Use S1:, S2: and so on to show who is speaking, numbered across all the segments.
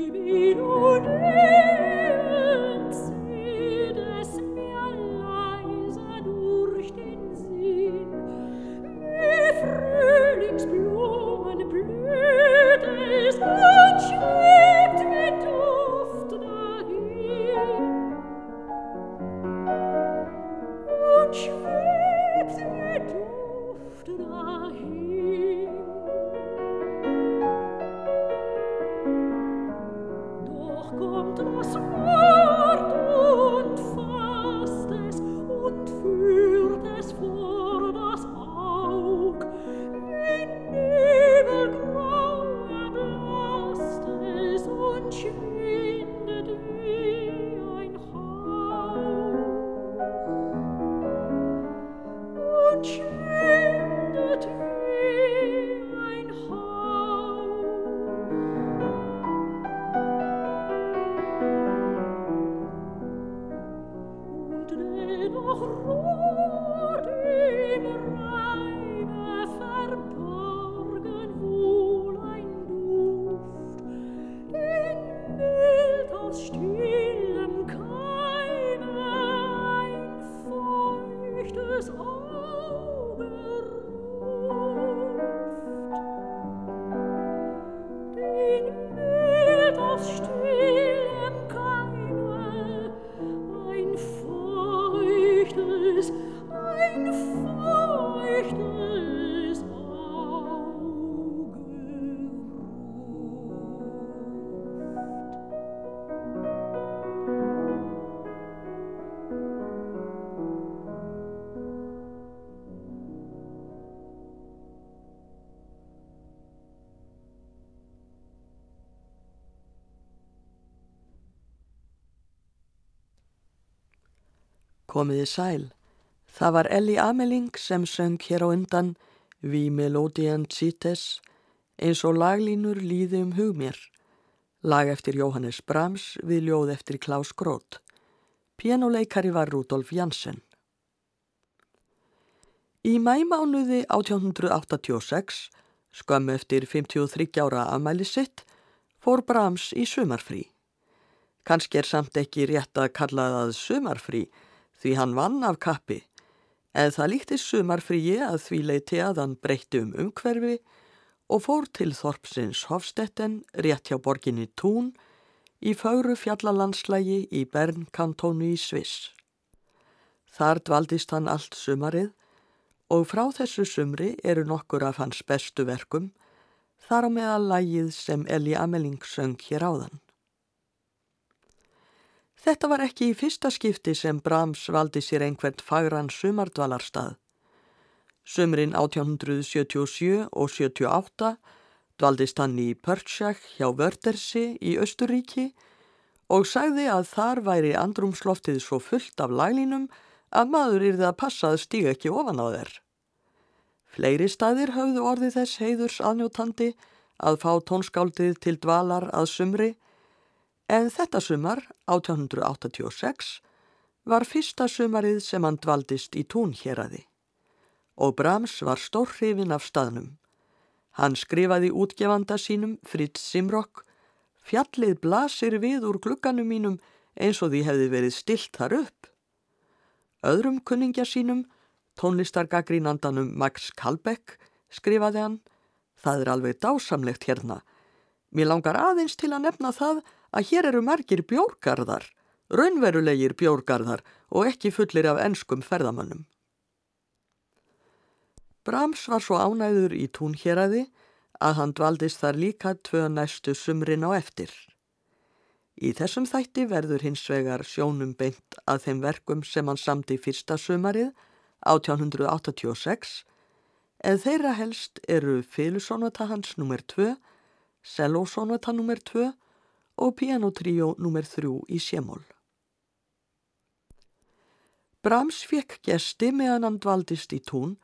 S1: Baby, don't Komiði sæl. Það var Elli Ameling sem söng hér á undan Vi Melodian Cites eins og laglínur líði um hug mér. Lag eftir Jóhannes Brahms við ljóð eftir Klaus Groth. Pianoleikari var Rudolf Janssen. Í mæmánuði 1886, skömmu eftir 53 ára afmæli sitt, fór Brahms í sumarfrí. Kanski er samt ekki rétt að kalla það sumarfrí, því hann vann af kappi, en það líkti sumarfríi að því leiti að hann breytti um umhverfi og fór til Þorpsins Hofstetten rétt hjá borginni Tún í fagru fjallalandslægi í Bernkantónu í Sviss. Þar dvaldist hann allt sumarið og frá þessu sumri eru nokkur af hans bestu verkum, þar á meðal lægið sem Eli Ameling söng hér áðan. Þetta var ekki í fyrsta skipti sem Brahms valdi sér einhvert fagran sumardvalarstað. Sumrin 1877 og 78 dvaldist hann í Pörtsjak hjá Vördersi í Östuríki og sagði að þar væri andrumsloftið svo fullt af lælínum að maður yrði að passa að stíga ekki ofan á þeir. Fleiri staðir höfðu orðið þess heiðurs aðnjótandi að fá tónskáldið til dvalar að sumri En þetta sumar, 1886, var fyrsta sumarið sem hann dvaldist í túnhjeraði og Brahms var stórhrifin af staðnum. Hann skrifaði útgefanda sínum, Fritz Simrock, fjallið blasir við úr glugganum mínum eins og því hefði verið stilt þar upp. Öðrum kunningja sínum, tónlistargagrínandanum Max Kalbeck, skrifaði hann, það er alveg dásamlegt hérna. Mér langar aðeins til að nefna það að hér eru margir bjórgarðar, raunverulegir bjórgarðar og ekki fullir af enskum ferðamannum. Brahms var svo ánæður í túnhéræði að hann dvaldist þar líka tvö næstu sumrin á eftir. Í þessum þætti verður hins vegar sjónum beint að þeim verkum sem hann samti fyrsta sumarið 1886 en þeirra helst eru Fylusónata hans nr. 2, Sellósónata nr. 2 og pianotrjó nr. 3 í sémól. Brahms fekk gesti meðan hann dvaldist í tún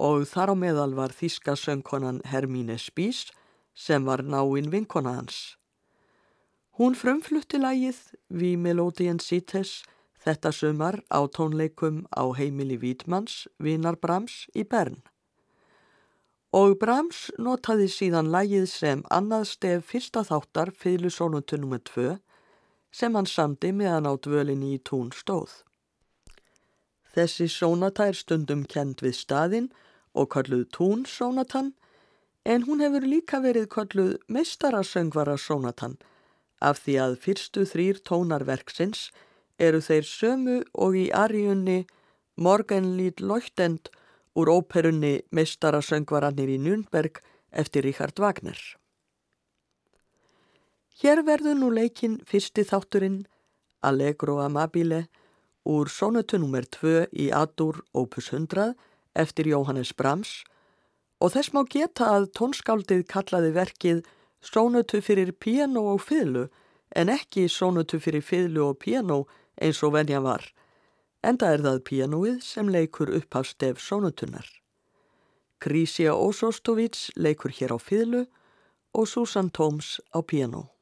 S1: og þar á meðal var þíska söngkonan Hermíne Spís sem var náinn vinkona hans. Hún frumflutti lægið Vi Melodian Cites þetta sumar á tónleikum á heimili Vítmanns, vinar Brahms í Bern. Og Brahms notaði síðan lægið sem annað stef fyrsta þáttar fyllusónutu nr. 2 sem hann samdi meðan á dvölinni í tún stóð. Þessi sónata er stundum kend við staðinn og kalluð túnsónatan en hún hefur líka verið kalluð meistarasöngvara sónatan af því að fyrstu þrýr tónarverksins eru þeir sömu og í ariunni Morgenlít Leuchtend úr óperunni Meistarasöngvarannir í Nürnberg eftir Richard Wagner. Hér verður nú leikinn fyrsti þátturinn Allegro Amabile úr sónutu nr. 2 í Adur opus 100 eftir Jóhannes Brahms og þess má geta að tónskáldið kallaði verkið sónutu fyrir piano og fyllu en ekki sónutu fyrir fyllu og piano eins og venja var. Enda er það pianoið sem leikur upp af stef sónutunar. Krisia Ósóstovits leikur hér á fyllu og Susan Toms á piano.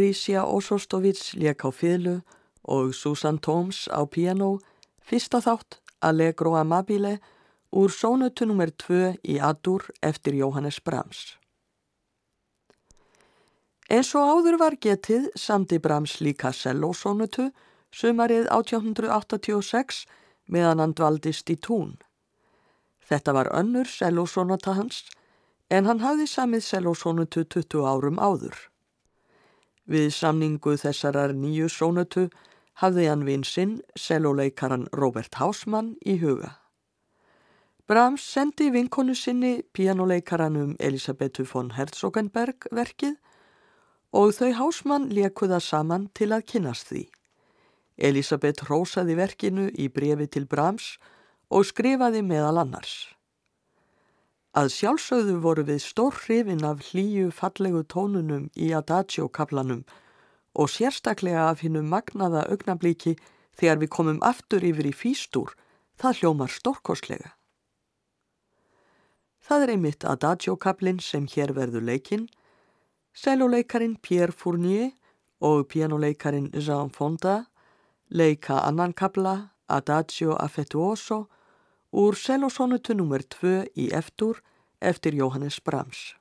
S1: Krisja Osostovits lék á fylgu og Susan Toms á piano, fyrsta þátt Allegro Amabile úr sónutu nr. 2 í Adur eftir Jóhannes Brahms. Eins og áður var getið samti Brahms líka sellósónutu sumarið 1886 meðan hann dvaldist í tún. Þetta var önnur sellósónuta hans en hann hafði samið sellósónutu 20 árum áður. Við samningu þessarar nýju sónötu hafði hann vinsinn, selóleikaran Robert Hausmann, í huga. Brahms sendi vinkonu sinni pianoleikaranum Elisabetu von Herzogenberg verkið og þau Hausmann lekuða saman til að kynast því. Elisabeth rósaði verkinu í brefi til Brahms og skrifaði meðal annars. Að sjálfsögðu voru við stór hrifin af hlýju fallegu tónunum í Adagio-kaplanum og sérstaklega af hinnum magnaða augnablíki þegar við komum aftur yfir í fýstúr, það hljómar stórkoslega. Það er einmitt Adagio-kaplinn sem hér verður leikinn, seluleikarin Pierre Fournier og pianoleikarin Jean Fonda leika annan kapla Adagio Affettuoso úr selosónutu nr. 2 í eftir eftir Jóhannes Brahms.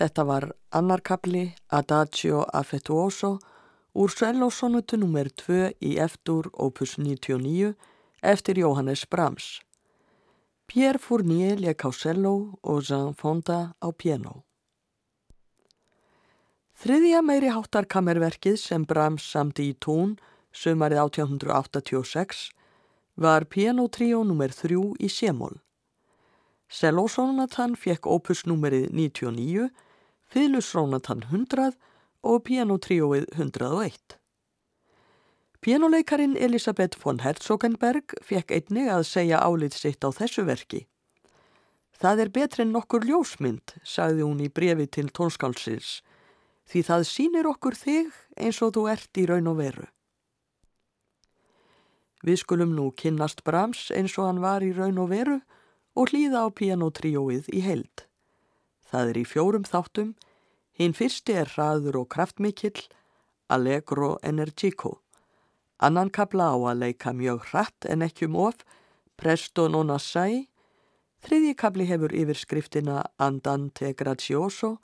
S1: Þetta var annarkabli Adagio Affettuoso úr Svellóssonutu nr. 2 í eftir opus 99 eftir Jóhannes Brahms. Pierre Fournier leik á cello og Jean Fonda á piano. Þriðja meiri háttarkammerverkið sem Brahms samti í tón sömarið 1886 var pianotríó nr. 3 í Sémól. Cellosonatan fekk opus numerið 99, Fylusronatan 100 og pianotríóið 101. Pianoleikarin Elisabeth von Herzogenberg fekk einnig að segja álið sitt á þessu verki. Það er betri en nokkur ljósmynd, sagði hún í brefi til tónskálsins, því það sínir okkur þig eins og þú ert í raun og veru. Við skulum nú kynnast Brahms eins og hann var í raun og veru og hlýða á pianotríóið í held. Það er í fjórum þáttum, hinn fyrsti er hraður og kraftmikill, Allegro Energico. Annan kabla á að leika mjög hratt en ekki um of, Presto non assai. Þriðji kabli hefur yfirskriftina Andante grazioso,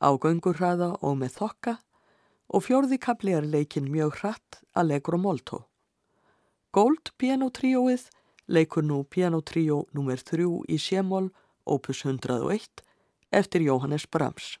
S1: á göngurhraða og með þokka og fjórði kabli er leikin mjög hratt, Allegro molto. Gold pianotríóið leikur nú pianotríó nr. 3 í Sémól, opus 101, eftir Jóhannes Brahms.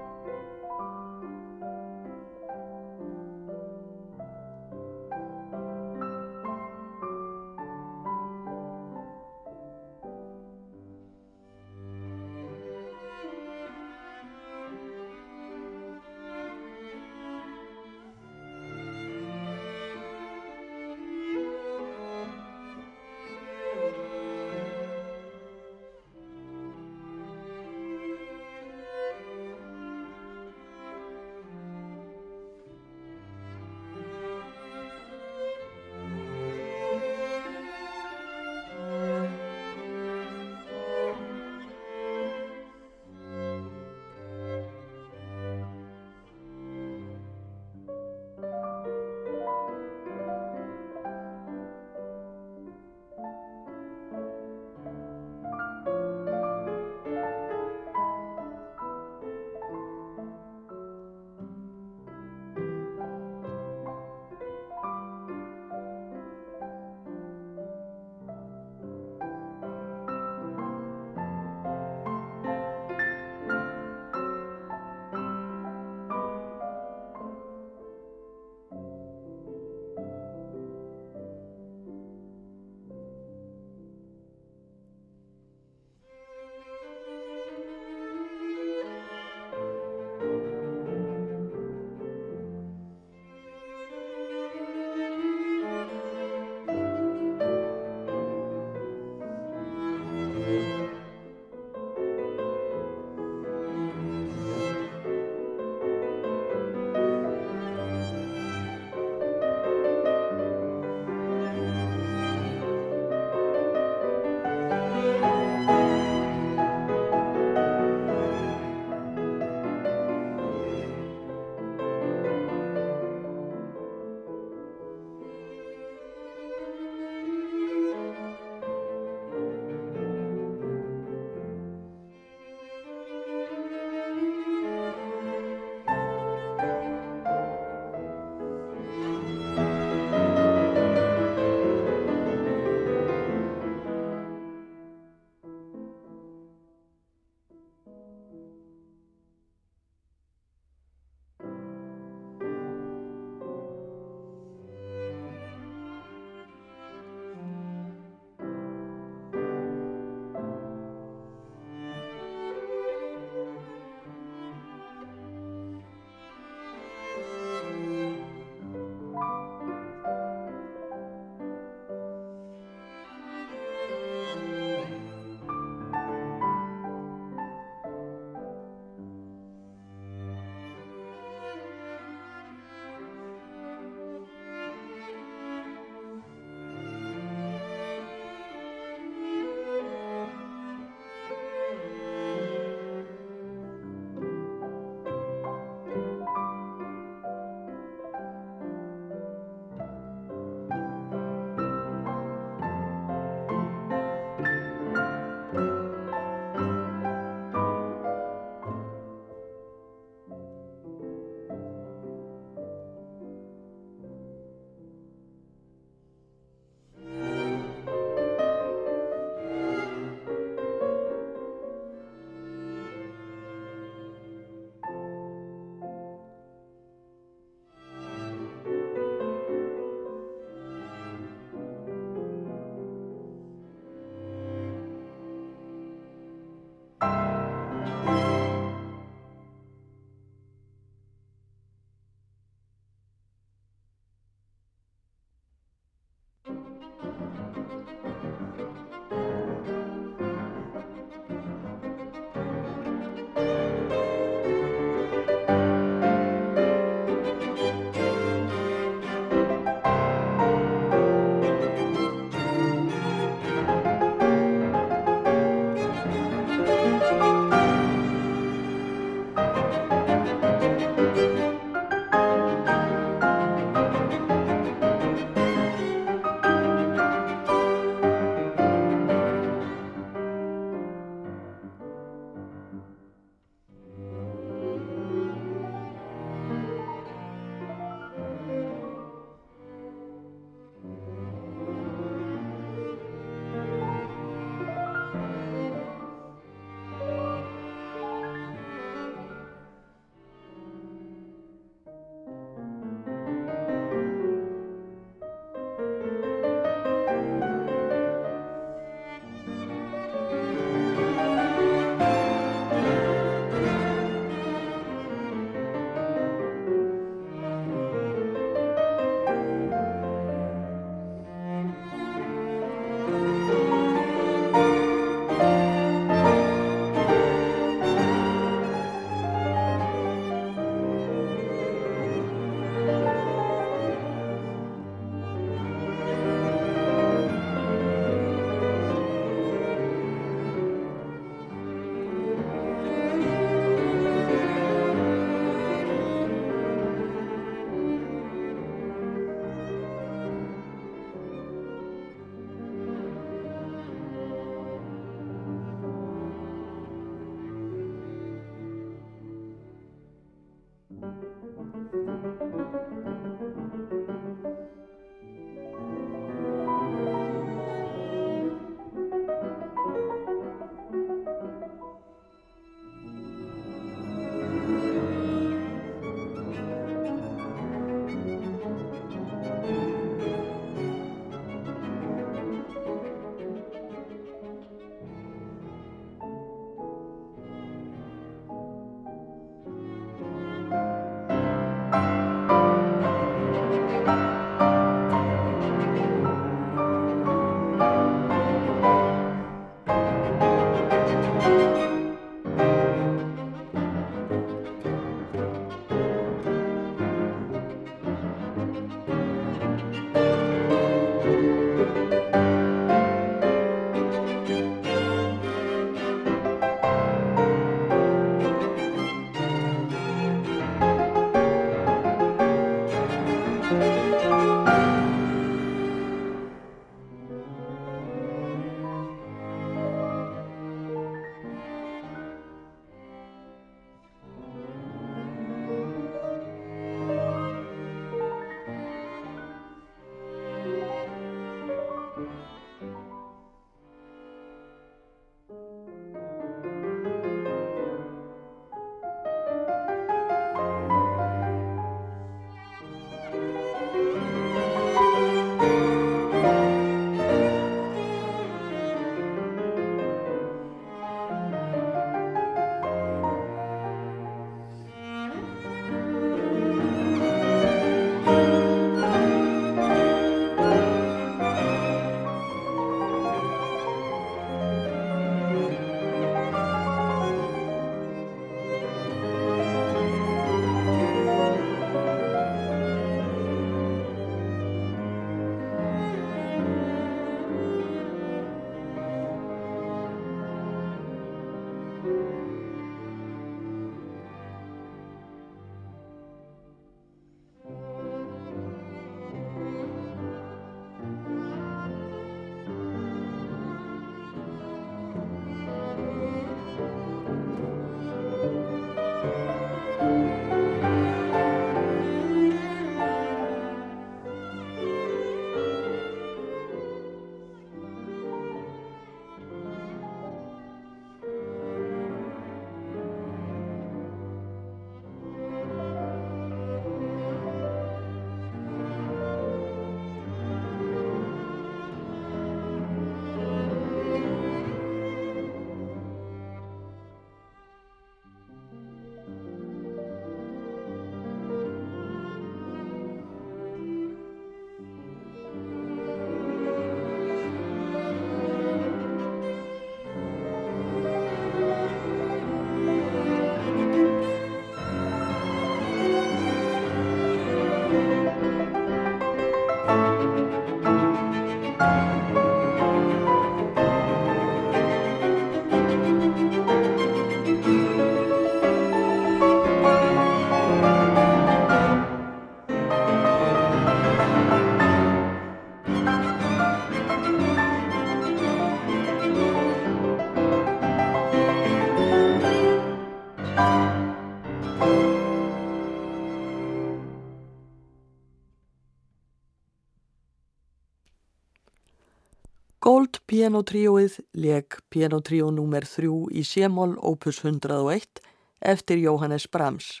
S1: Pianotríóið leg pianotríó nr. 3 í Sémól opus 101 eftir Jóhannes Brahms.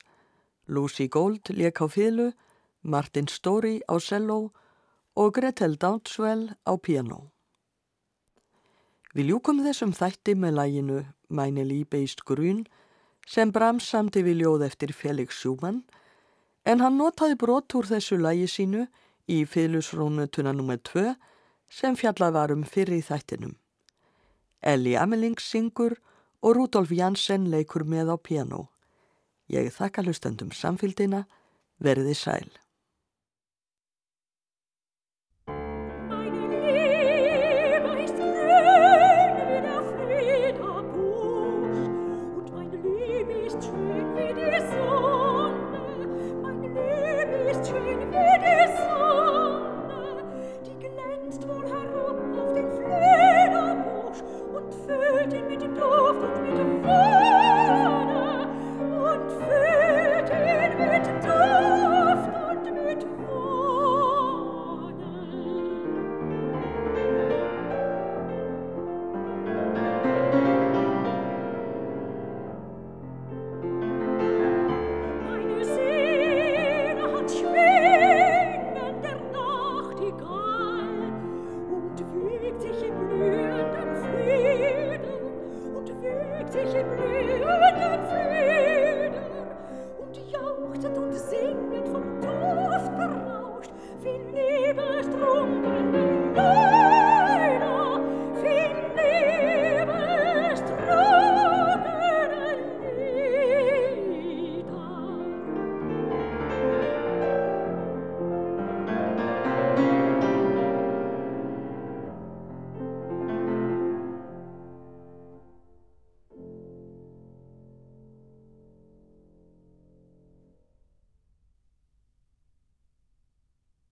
S1: Lucy Gold leg á fílu, Martin Story á cello og Gretel Downswell á piano. Við ljúkum þessum þætti með læginu Mæni líbeist grún sem Brahms samti við ljóð eftir Felix Schumann en hann notaði brot úr þessu lægi sínu í fylgusrónutuna nr. 2 sem fjallað varum fyrir í þættinum. Elli Ameling syngur og Rudolf Janssen leikur með á piano. Ég þakka hlustendum samfélgina, verði sæl.